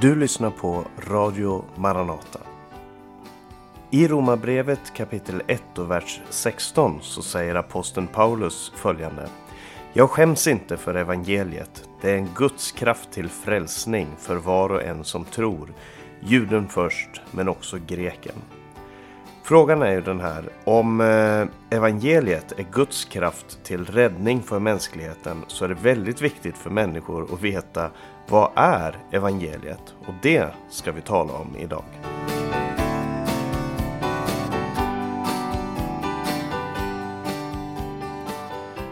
Du lyssnar på Radio Maranata. I Romarbrevet kapitel 1 och vers 16 så säger aposteln Paulus följande. Jag skäms inte för evangeliet. Det är en Guds kraft till frälsning för var och en som tror. Juden först, men också greken. Frågan är ju den här, om eh, evangeliet är Guds kraft till räddning för mänskligheten så är det väldigt viktigt för människor att veta vad är evangeliet? Och det ska vi tala om idag.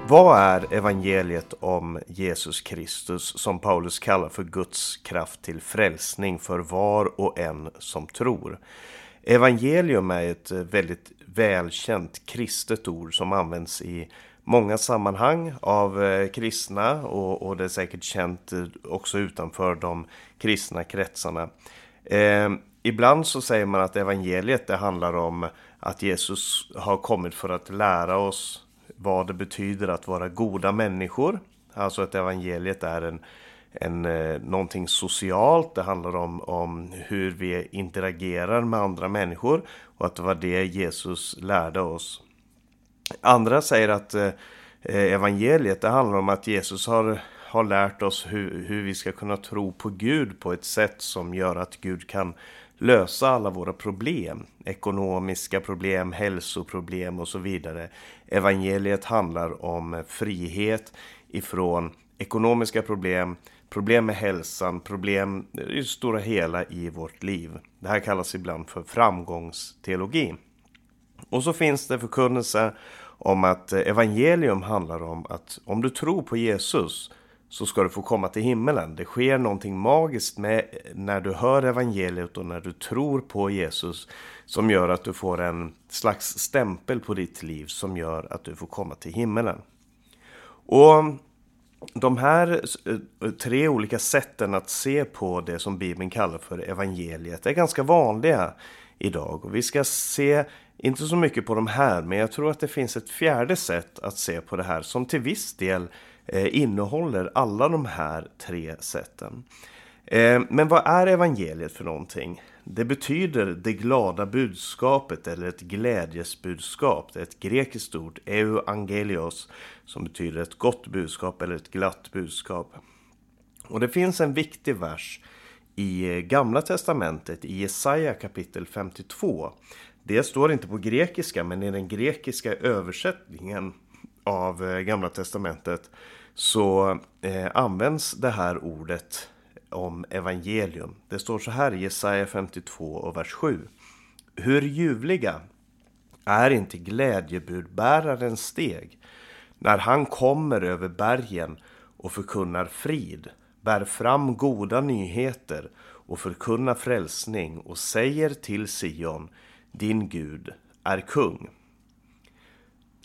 Vad är evangeliet om Jesus Kristus som Paulus kallar för Guds kraft till frälsning för var och en som tror? Evangelium är ett eh, väldigt välkänt kristet ord som används i många sammanhang av eh, kristna och, och det är säkert känt eh, också utanför de kristna kretsarna. Eh, ibland så säger man att evangeliet det handlar om att Jesus har kommit för att lära oss vad det betyder att vara goda människor. Alltså att evangeliet är en, en, eh, någonting socialt, det handlar om, om hur vi interagerar med andra människor och att det var det Jesus lärde oss. Andra säger att eh, eh, evangeliet det handlar om att Jesus har, har lärt oss hur, hur vi ska kunna tro på Gud på ett sätt som gör att Gud kan lösa alla våra problem. Ekonomiska problem, hälsoproblem och så vidare. Evangeliet handlar om frihet ifrån ekonomiska problem, problem med hälsan, problem i det stora hela i vårt liv. Det här kallas ibland för framgångsteologi. Och så finns det förkunnelse om att eh, evangelium handlar om att om du tror på Jesus så ska du få komma till himmelen. Det sker någonting magiskt med när du hör evangeliet och när du tror på Jesus som gör att du får en slags stämpel på ditt liv som gör att du får komma till himmelen. Och de här eh, tre olika sätten att se på det som Bibeln kallar för evangeliet är ganska vanliga idag. Och vi ska se inte så mycket på de här, men jag tror att det finns ett fjärde sätt att se på det här som till viss del eh, innehåller alla de här tre sätten. Eh, men vad är evangeliet för någonting? Det betyder det glada budskapet eller ett glädjesbudskap. Det är ett grekiskt ord, euangelios, som betyder ett gott budskap eller ett glatt budskap. Och det finns en viktig vers i Gamla Testamentet i Jesaja kapitel 52. Det står inte på grekiska men i den grekiska översättningen av Gamla Testamentet så eh, används det här ordet om evangelium. Det står så här i Jesaja 52 och vers 7. Hur ljuvliga är inte glädjebudbärarens steg när han kommer över bergen och förkunnar frid, bär fram goda nyheter och förkunnar frälsning och säger till Sion, din Gud är kung.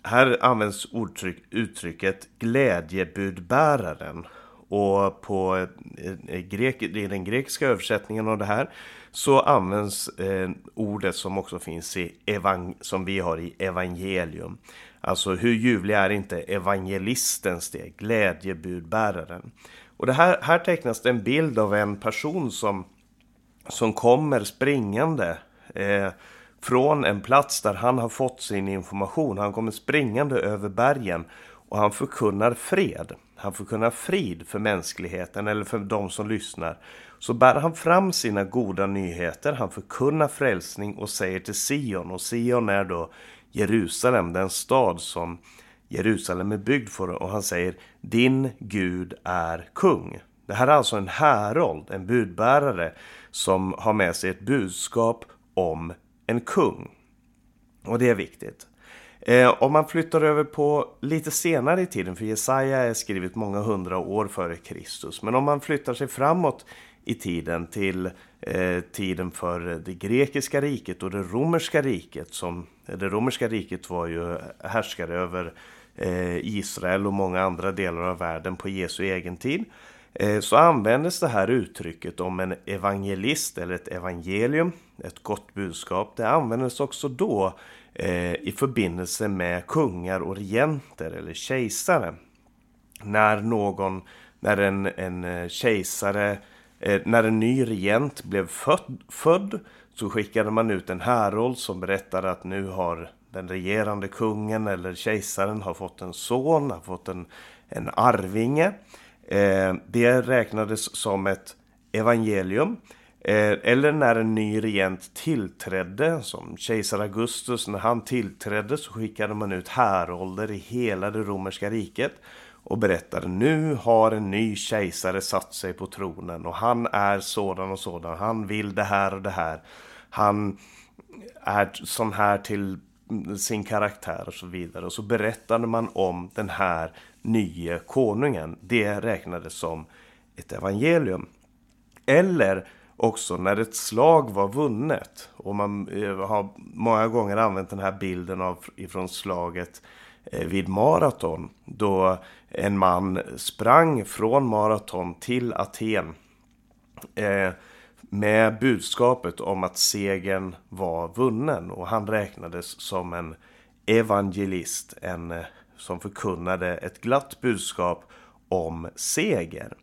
Här används uttryck, uttrycket glädjebudbäraren och på eh, eh, grek, i den grekiska översättningen av det här så används eh, ordet som också finns i evang, som vi har i evangelium. Alltså hur ljuvlig är inte evangelistens det, glädjebudbäraren. Och det här, här tecknas det en bild av en person som, som kommer springande eh, från en plats där han har fått sin information. Han kommer springande över bergen och han förkunnar fred. Han förkunnar frid för mänskligheten eller för de som lyssnar. Så bär han fram sina goda nyheter, han förkunnar frälsning och säger till Sion. Och Sion är då Jerusalem, den stad som Jerusalem är byggd för. Och han säger, din Gud är kung. Det här är alltså en härold, en budbärare som har med sig ett budskap om en kung. Och det är viktigt. Eh, om man flyttar över på lite senare i tiden, för Jesaja är skrivet många hundra år före Kristus. Men om man flyttar sig framåt i tiden till eh, tiden för det grekiska riket och det romerska riket. Som, det romerska riket var ju härskare över eh, Israel och många andra delar av världen på Jesu egen tid. Eh, så användes det här uttrycket om en evangelist eller ett evangelium, ett gott budskap. Det användes också då eh, i förbindelse med kungar och regenter eller kejsare. När någon, när en, en eh, kejsare när en ny regent blev född, född så skickade man ut en härold som berättade att nu har den regerande kungen eller kejsaren har fått en son, har fått en, en arvinge. Eh, det räknades som ett evangelium. Eh, eller när en ny regent tillträdde, som kejsar Augustus, när han tillträdde så skickade man ut härolder i hela det romerska riket och berättade nu har en ny kejsare satt sig på tronen och han är sådan och sådan, han vill det här och det här. Han är sån här till sin karaktär och så vidare. Och så berättade man om den här nye konungen. Det räknades som ett evangelium. Eller också när ett slag var vunnet. Och man eh, har många gånger använt den här bilden av, ifrån slaget eh, vid maraton. Då en man sprang från maraton till Aten. Eh, med budskapet om att segern var vunnen. Och han räknades som en evangelist. En eh, som förkunnade ett glatt budskap om seger.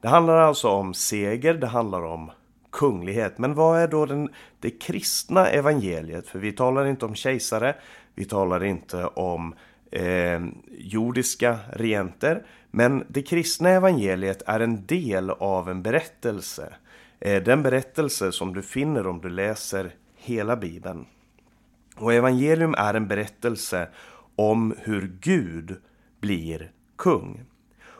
Det handlar alltså om seger, det handlar om kunglighet. Men vad är då den, det kristna evangeliet? För vi talar inte om kejsare, vi talar inte om eh, jordiska regenter. Men det kristna evangeliet är en del av en berättelse. Eh, den berättelse som du finner om du läser hela Bibeln. Och evangelium är en berättelse om hur Gud blir kung.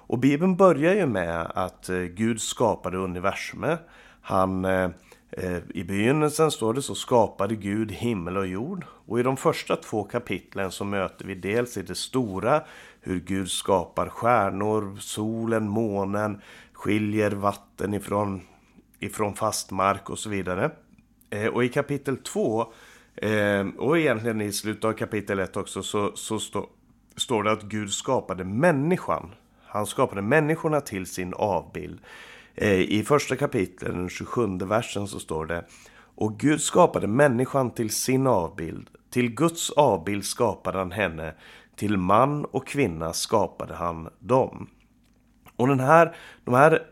Och Bibeln börjar ju med att eh, Gud skapade universumet. Han, eh, eh, I begynnelsen står det så skapade Gud himmel och jord. Och i de första två kapitlen så möter vi dels i det stora hur Gud skapar stjärnor, solen, månen, skiljer vatten ifrån, ifrån fast mark och så vidare. Eh, och i kapitel 2 eh, och egentligen i slutet av kapitel 1 också så, så stå, står det att Gud skapade människan. Han skapade människorna till sin avbild. Eh, I första kapitlet, den 27 versen, så står det Och Gud skapade människan till sin avbild. Till Guds avbild skapade han henne. Till man och kvinna skapade han dem. Och den här, de här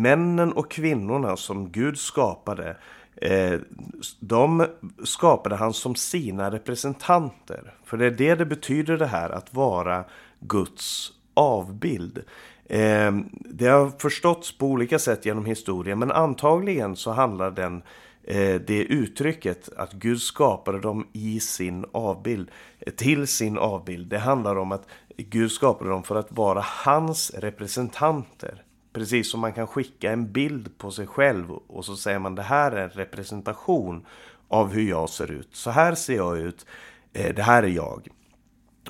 männen och kvinnorna som Gud skapade, eh, de skapade han som sina representanter. För det är det det betyder det här att vara Guds avbild. Eh, det har förståtts på olika sätt genom historien men antagligen så handlar den eh, det uttrycket att Gud skapade dem i sin avbild, till sin avbild. Det handlar om att Gud skapade dem för att vara hans representanter. Precis som man kan skicka en bild på sig själv och så säger man det här är en representation av hur jag ser ut. Så här ser jag ut, eh, det här är jag.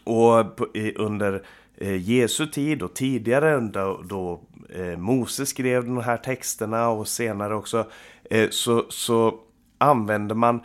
Och under eh, Jesu tid och tidigare då, då eh, Moses skrev de här texterna och senare också så, så använde man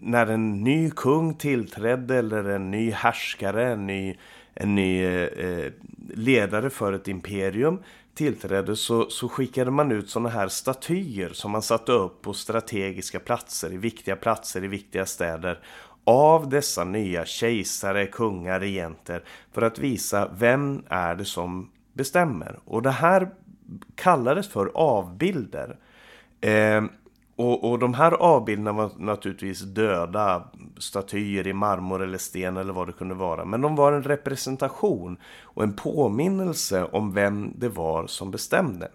när en ny kung tillträdde eller en ny härskare, en ny, en ny eh, ledare för ett imperium tillträdde så, så skickade man ut sådana här statyer som man satte upp på strategiska platser, i viktiga platser i viktiga städer av dessa nya kejsare, kungar, regenter för att visa vem är det som bestämmer. Och det här kallades för avbilder. Eh, och, och de här avbilderna var naturligtvis döda statyer i marmor eller sten eller vad det kunde vara. Men de var en representation och en påminnelse om vem det var som bestämde.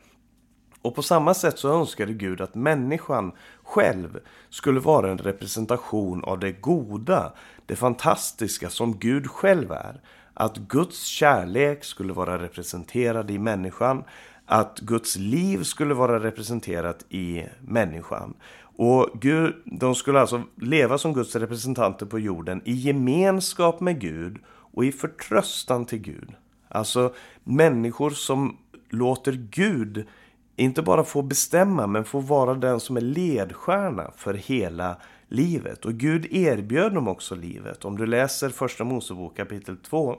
Och på samma sätt så önskade Gud att människan själv skulle vara en representation av det goda, det fantastiska som Gud själv är. Att Guds kärlek skulle vara representerad i människan, att Guds liv skulle vara representerat i människan. Och Gud, de skulle alltså leva som Guds representanter på jorden i gemenskap med Gud och i förtröstan till Gud. Alltså människor som låter Gud inte bara få bestämma men få vara den som är ledstjärna för hela livet. Och Gud erbjöd dem också livet. Om du läser första Mosebok kapitel 2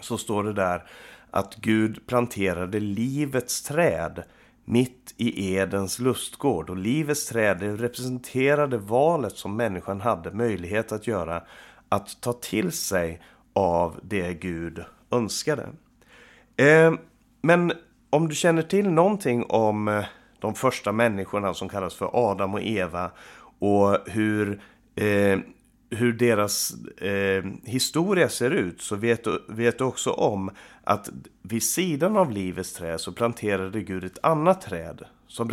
så står det där att Gud planterade livets träd mitt i Edens lustgård. Och livets träd representerade valet som människan hade möjlighet att göra att ta till sig av det Gud önskade. Eh, men om du känner till någonting om eh, de första människorna som kallas för Adam och Eva och hur, eh, hur deras eh, historia ser ut så vet du, vet du också om att vid sidan av livets träd så planterade Gud ett annat träd som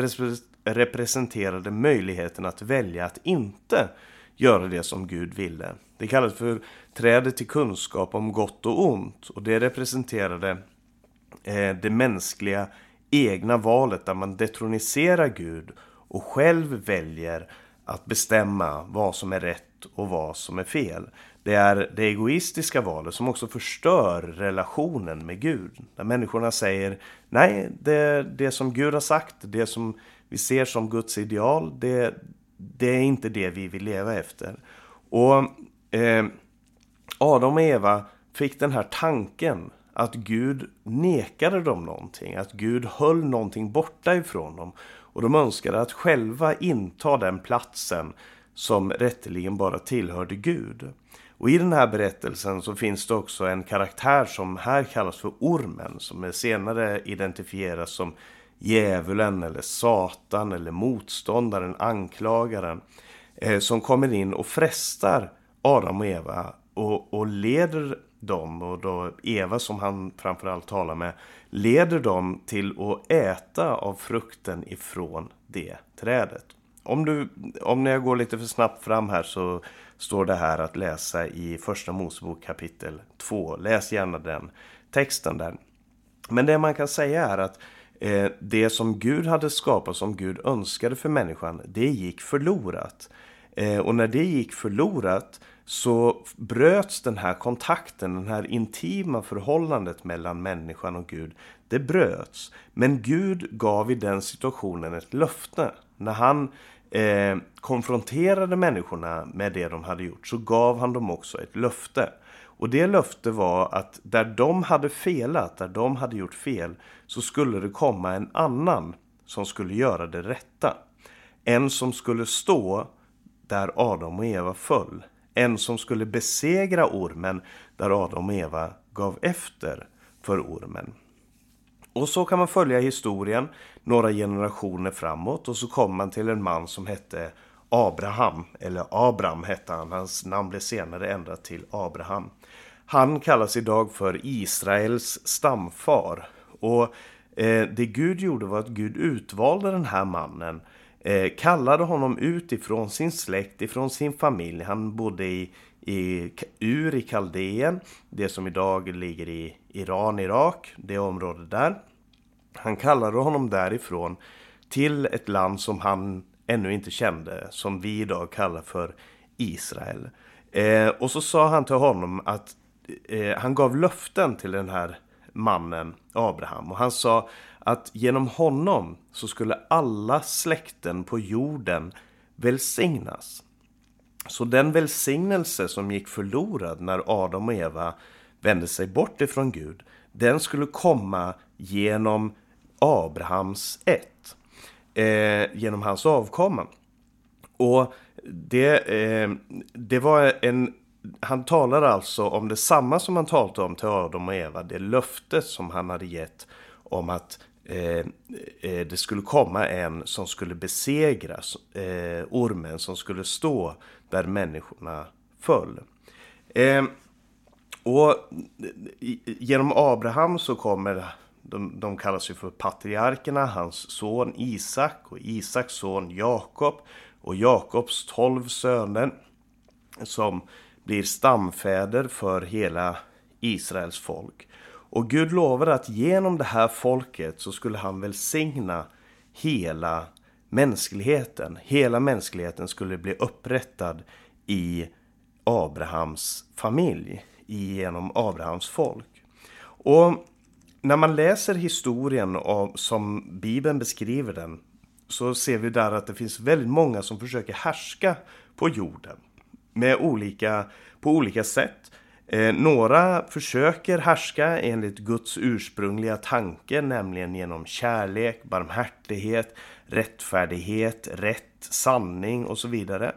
representerade möjligheten att välja att inte göra det som Gud ville. Det kallas för trädet till kunskap om gott och ont och det representerade eh, det mänskliga egna valet där man detroniserar Gud och själv väljer att bestämma vad som är rätt och vad som är fel. Det är det egoistiska valet som också förstör relationen med Gud. Där människorna säger nej, det, det som Gud har sagt, det som vi ser som Guds ideal, det, det är inte det vi vill leva efter. Och eh, Adam och Eva fick den här tanken att Gud nekade dem någonting, att Gud höll någonting borta ifrån dem. Och de önskade att själva inta den platsen som rätteligen bara tillhörde Gud. Och i den här berättelsen så finns det också en karaktär som här kallas för ormen som är senare identifieras som djävulen eller satan eller motståndaren, anklagaren eh, som kommer in och frestar Adam och Eva och, och leder dem och då Eva som han framförallt talar med leder dem till att äta av frukten ifrån det trädet. Om, du, om jag går lite för snabbt fram här så står det här att läsa i första Mosebok kapitel 2. Läs gärna den texten där. Men det man kan säga är att eh, det som Gud hade skapat, som Gud önskade för människan, det gick förlorat. Eh, och när det gick förlorat så bröts den här kontakten, den här intima förhållandet mellan människan och Gud. Det bröts. Men Gud gav i den situationen ett löfte. När han eh, konfronterade människorna med det de hade gjort så gav han dem också ett löfte. Och det löfte var att där de hade felat, där de hade gjort fel, så skulle det komma en annan som skulle göra det rätta. En som skulle stå där Adam och Eva föll. En som skulle besegra ormen där Adam och Eva gav efter för ormen. Och så kan man följa historien några generationer framåt och så kommer man till en man som hette Abraham, eller Abram hette han, hans namn blev senare ändrat till Abraham. Han kallas idag för Israels stamfar och eh, det Gud gjorde var att Gud utvalde den här mannen eh, kallade honom utifrån sin släkt, ifrån sin familj. Han bodde i, i Ur i Kaldeen, det som idag ligger i Iran, Irak, det området där. Han kallade honom därifrån till ett land som han ännu inte kände, som vi idag kallar för Israel. Eh, och så sa han till honom att eh, han gav löften till den här mannen Abraham och han sa att genom honom så skulle alla släkten på jorden välsignas. Så den välsignelse som gick förlorad när Adam och Eva vände sig bort ifrån Gud, den skulle komma genom Abrahams ett. Eh, genom hans avkomma. Och det, eh, det var en... Han talar alltså om detsamma som han talade om till Adam och Eva. Det löftet som han hade gett om att Eh, eh, det skulle komma en som skulle besegra eh, ormen som skulle stå där människorna föll. Eh, och genom Abraham så kommer, de, de kallas ju för patriarkerna, hans son Isak och Isaks son Jakob och Jakobs tolv söner som blir stamfäder för hela Israels folk. Och Gud lovade att genom det här folket så skulle han välsigna hela mänskligheten. Hela mänskligheten skulle bli upprättad i Abrahams familj, genom Abrahams folk. Och när man läser historien av, som Bibeln beskriver den så ser vi där att det finns väldigt många som försöker härska på jorden med olika, på olika sätt. Eh, några försöker härska enligt Guds ursprungliga tanke, nämligen genom kärlek, barmhärtighet, rättfärdighet, rätt, sanning och så vidare.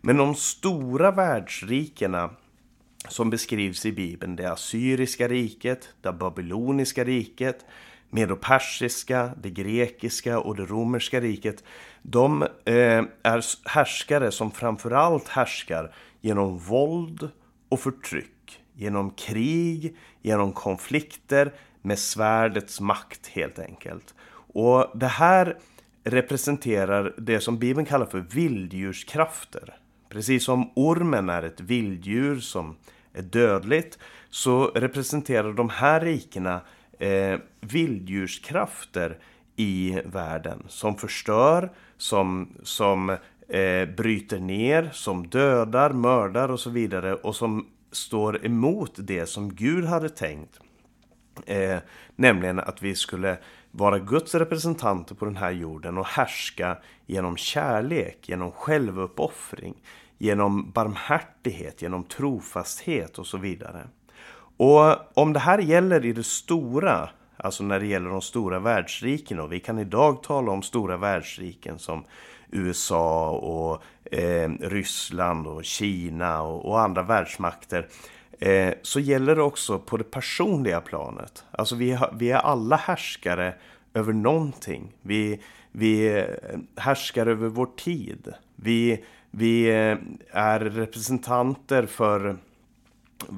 Men de stora världsrikena som beskrivs i Bibeln, det assyriska riket, det babyloniska riket, medopersiska, det grekiska och det romerska riket, de eh, är härskare som framförallt härskar genom våld och förtryck, genom krig, genom konflikter, med svärdets makt helt enkelt. Och det här representerar det som Bibeln kallar för vilddjurskrafter. Precis som ormen är ett vilddjur som är dödligt så representerar de här rikena eh, vilddjurskrafter i världen som förstör, som, som eh, bryter ner, som dödar, mördar och så vidare och som står emot det som Gud hade tänkt. Eh, nämligen att vi skulle vara Guds representanter på den här jorden och härska genom kärlek, genom självuppoffring, genom barmhärtighet, genom trofasthet och så vidare. Och om det här gäller i det stora, alltså när det gäller de stora världsriken och vi kan idag tala om stora världsriken som USA och eh, Ryssland och Kina och, och andra världsmakter eh, så gäller det också på det personliga planet. Alltså vi, har, vi är alla härskare över någonting. Vi, vi eh, härskar över vår tid. Vi, vi eh, är representanter för,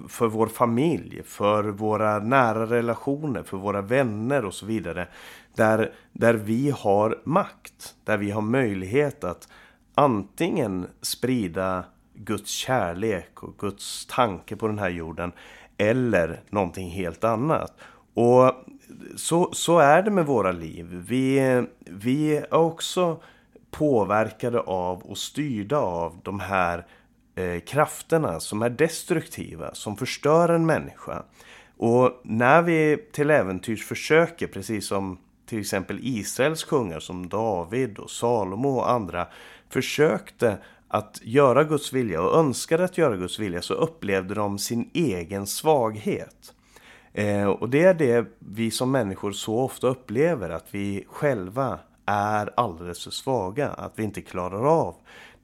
för vår familj, för våra nära relationer, för våra vänner och så vidare. Där, där vi har makt, där vi har möjlighet att antingen sprida Guds kärlek och Guds tanke på den här jorden eller någonting helt annat. Och så, så är det med våra liv. Vi, vi är också påverkade av och styrda av de här eh, krafterna som är destruktiva, som förstör en människa. Och när vi till äventyrs försöker, precis som till exempel Israels kungar som David och Salomo och andra försökte att göra Guds vilja och önskade att göra Guds vilja så upplevde de sin egen svaghet. Eh, och det är det vi som människor så ofta upplever, att vi själva är alldeles för svaga, att vi inte klarar av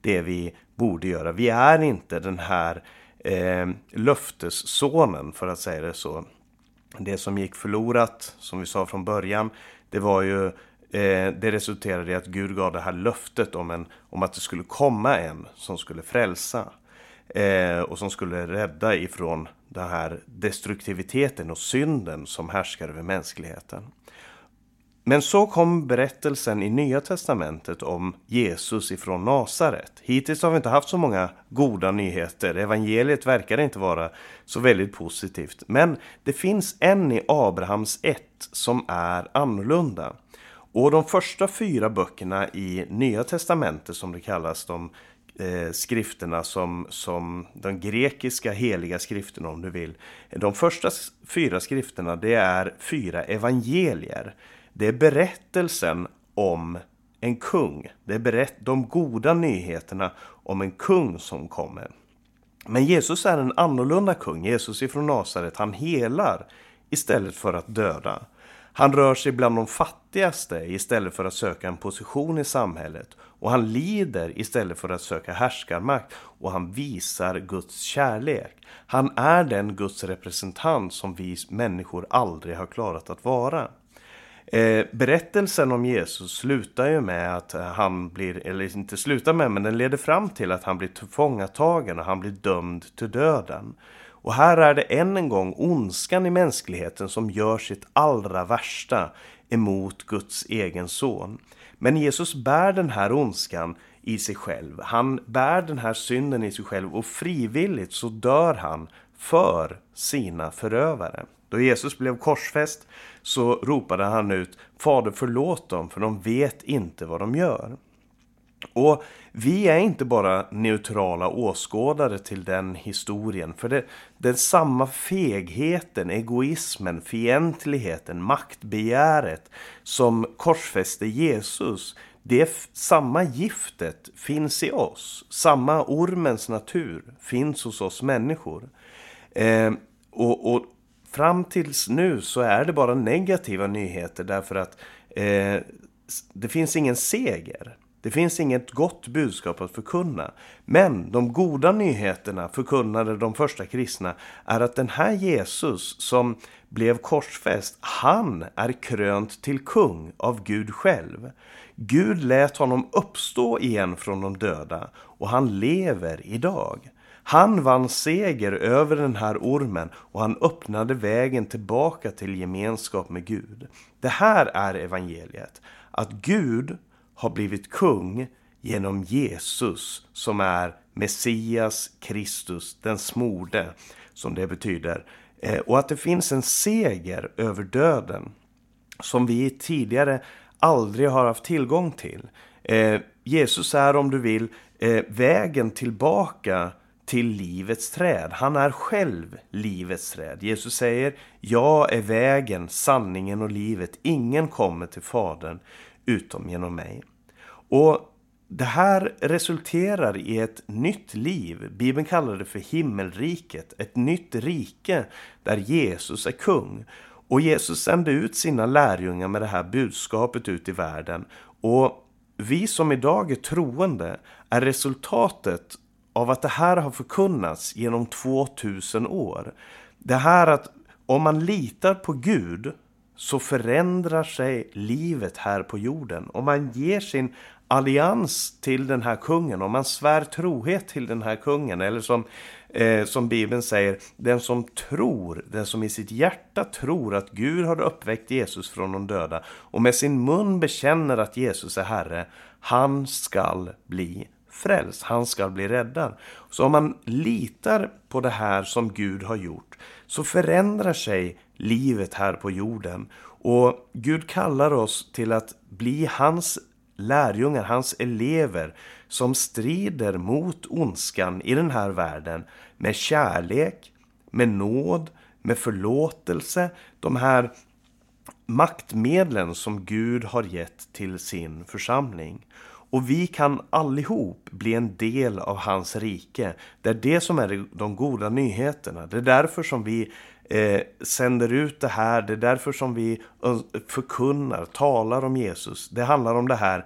det vi borde göra. Vi är inte den här eh, löftessonen, för att säga det så. Det som gick förlorat, som vi sa från början, det var ju eh, det resulterade i att Gud gav det här löftet om, en, om att det skulle komma en som skulle frälsa. Eh, och som skulle rädda ifrån den här destruktiviteten och synden som härskar över mänskligheten. Men så kom berättelsen i Nya Testamentet om Jesus ifrån Nasaret. Hittills har vi inte haft så många goda nyheter. Evangeliet verkar inte vara så väldigt positivt. Men det finns en i Abrahams ett som är annorlunda. Och de första fyra böckerna i Nya Testamentet som det kallas, de eh, skrifterna som, som de grekiska heliga skrifterna om du vill. De första fyra skrifterna det är fyra evangelier. Det är berättelsen om en kung. Det är berätt de goda nyheterna om en kung som kommer. Men Jesus är en annorlunda kung. Jesus ifrån Nasaret, han helar istället för att döda. Han rör sig bland de fattigaste istället för att söka en position i samhället. Och han lider istället för att söka härskarmakt. Och han visar Guds kärlek. Han är den Guds representant som vi människor aldrig har klarat att vara. Eh, berättelsen om Jesus slutar ju med att eh, han blir, eller inte slutar med, men den leder fram till att han blir tillfångatagen och han blir dömd till döden. Och här är det än en gång ondskan i mänskligheten som gör sitt allra värsta emot Guds egen son. Men Jesus bär den här ondskan i sig själv. Han bär den här synden i sig själv och frivilligt så dör han för sina förövare. Då Jesus blev korsfäst så ropade han ut Fader förlåt dem för de vet inte vad de gör. Och vi är inte bara neutrala åskådare till den historien. För det, den samma fegheten, egoismen, fientligheten, maktbegäret som korsfäste Jesus. Det samma giftet finns i oss. Samma ormens natur finns hos oss människor. Eh, och, och fram tills nu så är det bara negativa nyheter därför att eh, det finns ingen seger. Det finns inget gott budskap att förkunna. Men de goda nyheterna förkunnade de första kristna är att den här Jesus som blev korsfäst, han är krönt till kung av Gud själv. Gud lät honom uppstå igen från de döda och han lever idag. Han vann seger över den här ormen och han öppnade vägen tillbaka till gemenskap med Gud. Det här är evangeliet. Att Gud har blivit kung genom Jesus som är Messias Kristus, den smorde som det betyder. Eh, och att det finns en seger över döden som vi tidigare aldrig har haft tillgång till. Eh, Jesus är om du vill eh, vägen tillbaka till livets träd. Han är själv livets träd. Jesus säger, jag är vägen, sanningen och livet. Ingen kommer till Fadern utom genom mig. Och det här resulterar i ett nytt liv. Bibeln kallar det för himmelriket. Ett nytt rike där Jesus är kung. Och Jesus sände ut sina lärjungar med det här budskapet ut i världen. Och vi som idag är troende är resultatet av att det här har förkunnats genom 2000 år. Det här att om man litar på Gud så förändrar sig livet här på jorden. Om man ger sin allians till den här kungen, om man svär trohet till den här kungen, eller som, eh, som Bibeln säger, den som tror, den som i sitt hjärta tror att Gud har uppväckt Jesus från de döda och med sin mun bekänner att Jesus är Herre, han skall bli frälst, han ska bli räddad. Så om man litar på det här som Gud har gjort så förändrar sig livet här på jorden. Och Gud kallar oss till att bli hans lärjungar, hans elever som strider mot ondskan i den här världen med kärlek, med nåd, med förlåtelse. De här maktmedlen som Gud har gett till sin församling. Och vi kan allihop bli en del av hans rike. Det är det som är de goda nyheterna. Det är därför som vi eh, sänder ut det här. Det är därför som vi förkunnar, talar om Jesus. Det handlar om det här.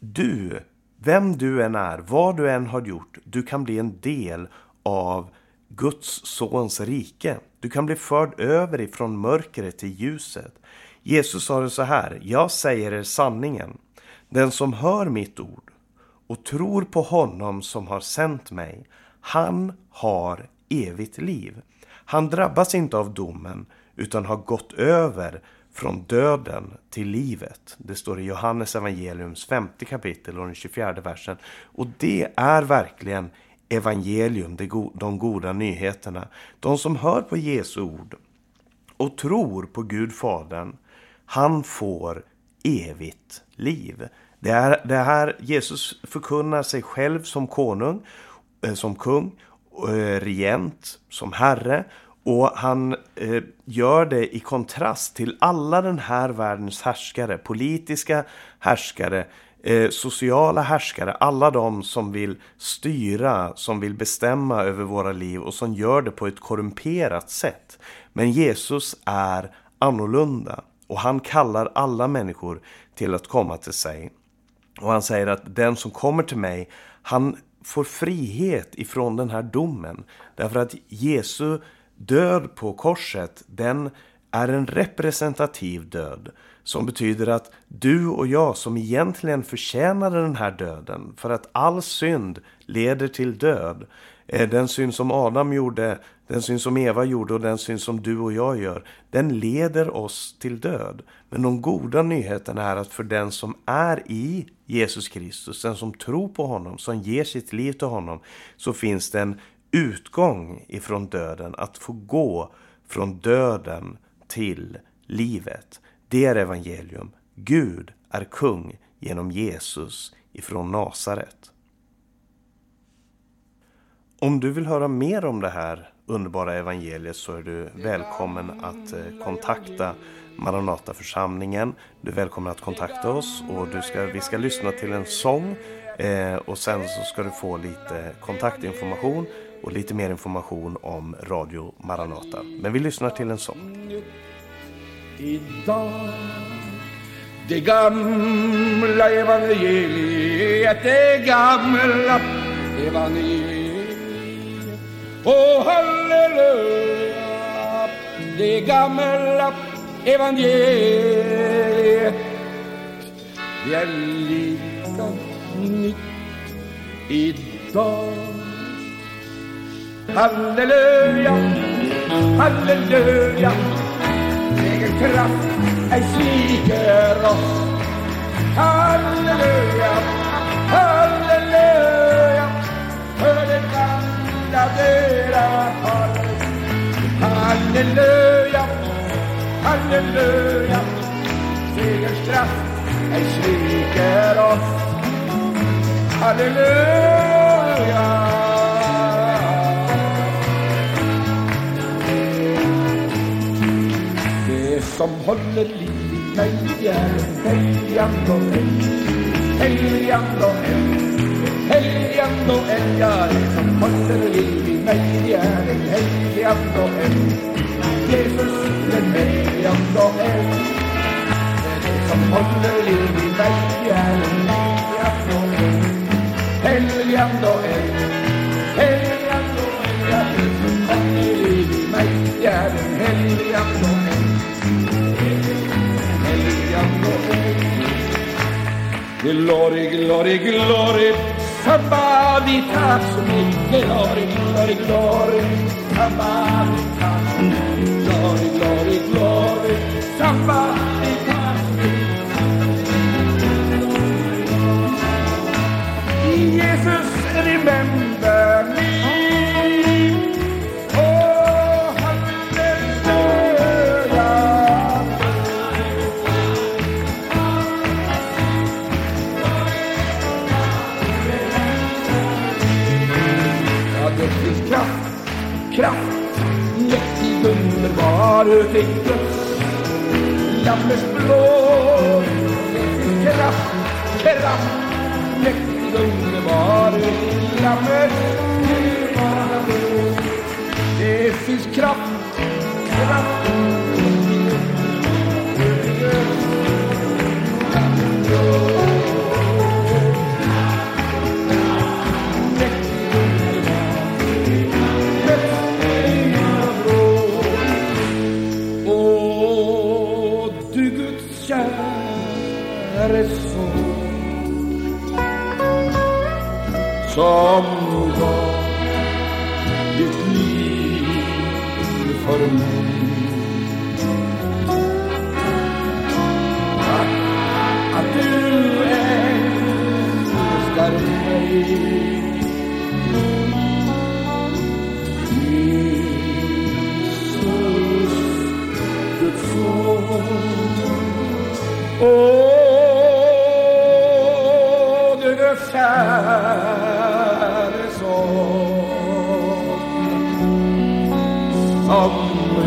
Du, vem du än är, vad du än har gjort, du kan bli en del av Guds sons rike. Du kan bli förd över ifrån mörkret till ljuset. Jesus sa det så här, jag säger er sanningen. Den som hör mitt ord och tror på honom som har sänt mig, han har evigt liv. Han drabbas inte av domen utan har gått över från döden till livet. Det står i Johannes evangeliums femte kapitel och den 24 versen. Och det är verkligen evangelium, de goda nyheterna. De som hör på Jesu ord och tror på Gud Fadern, han får evigt liv. Det är det här Jesus förkunnar sig själv som konung, eh, som kung, eh, regent, som herre och han eh, gör det i kontrast till alla den här världens härskare, politiska härskare, eh, sociala härskare, alla de som vill styra, som vill bestämma över våra liv och som gör det på ett korrumperat sätt. Men Jesus är annorlunda och han kallar alla människor till att komma till sig. Och han säger att den som kommer till mig, han får frihet ifrån den här domen. Därför att Jesu död på korset, den är en representativ död. Som betyder att du och jag som egentligen förtjänade den här döden, för att all synd leder till död. Eh, den synd som Adam gjorde, den synd som Eva gjorde och den synd som du och jag gör, den leder oss till död. Men de goda nyheterna är att för den som är i Jesus Kristus, den som tror på honom, som ger sitt liv till honom, så finns det en utgång ifrån döden, att få gå från döden till livet. Det är evangelium. Gud är kung genom Jesus ifrån Nasaret. Om du vill höra mer om det här underbara evangeliet så är du välkommen att eh, kontakta Maranataförsamlingen. Du är välkommen att kontakta oss och du ska, vi ska lyssna till en sång eh, och sen så ska du få lite kontaktinformation och lite mer information om Radio Maranata. Men vi lyssnar till en sång. Idag Det gamla evangeliet, det gamla evangeliet. Oh halleluja, det gamla evangeliet. Det är lika nytt idag. Halleluja, halleluja. Egen kraft ej sviker oss. Halleluja, halleluja. Halleluja, halleluja. Segerns kraft ej sviker oss. Halleluja. Det som håller liv i mig är en helgande och eld, helgande och eld, helgande och eld. Ja, det som håller liv i mig är en helgande och eld. Jesus, en helgande och eld. Det som håller liv i mig är en helgande och eld, helgande och eld, helgande och eld. Ja, det som håller liv i mig är en helgande och eld. Glory, glory, glory, Sabaditas me. Glory, glory, glory, Sabaditas Glory, underbar Guds Lammets blå Det finns kraft, kraft, mäktig, underbar Lammets dyrbara blå Det finns kraft, kraft, som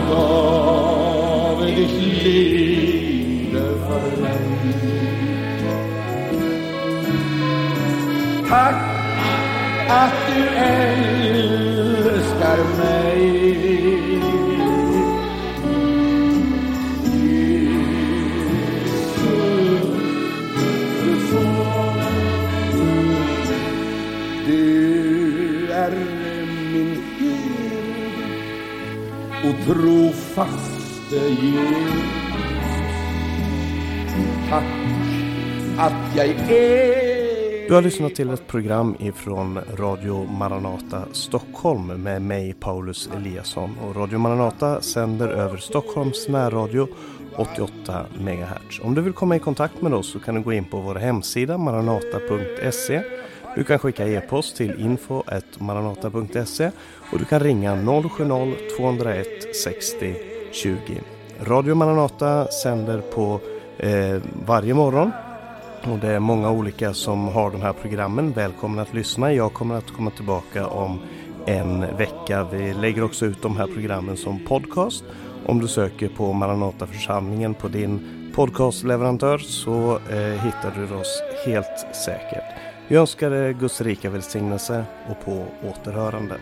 gav ditt liv för mig. Tack att du älskar mig. Trofaste Jesus. Tack att jag är Du har lyssnat till ett program ifrån Radio Maranata Stockholm med mig Paulus Eliasson. Och Radio Maranata sänder över Stockholms närradio 88 MHz. Om du vill komma i kontakt med oss så kan du gå in på vår hemsida maranata.se. Du kan skicka e-post till info.maranata.se och du kan ringa 070-201 60 20. Radio Maranata sänder på eh, varje morgon och det är många olika som har de här programmen. Välkommen att lyssna. Jag kommer att komma tillbaka om en vecka. Vi lägger också ut de här programmen som podcast. Om du söker på Maranata församlingen på din podcastleverantör så eh, hittar du oss helt säkert. Jag önskar er Guds rika välsignelse och på återhörande.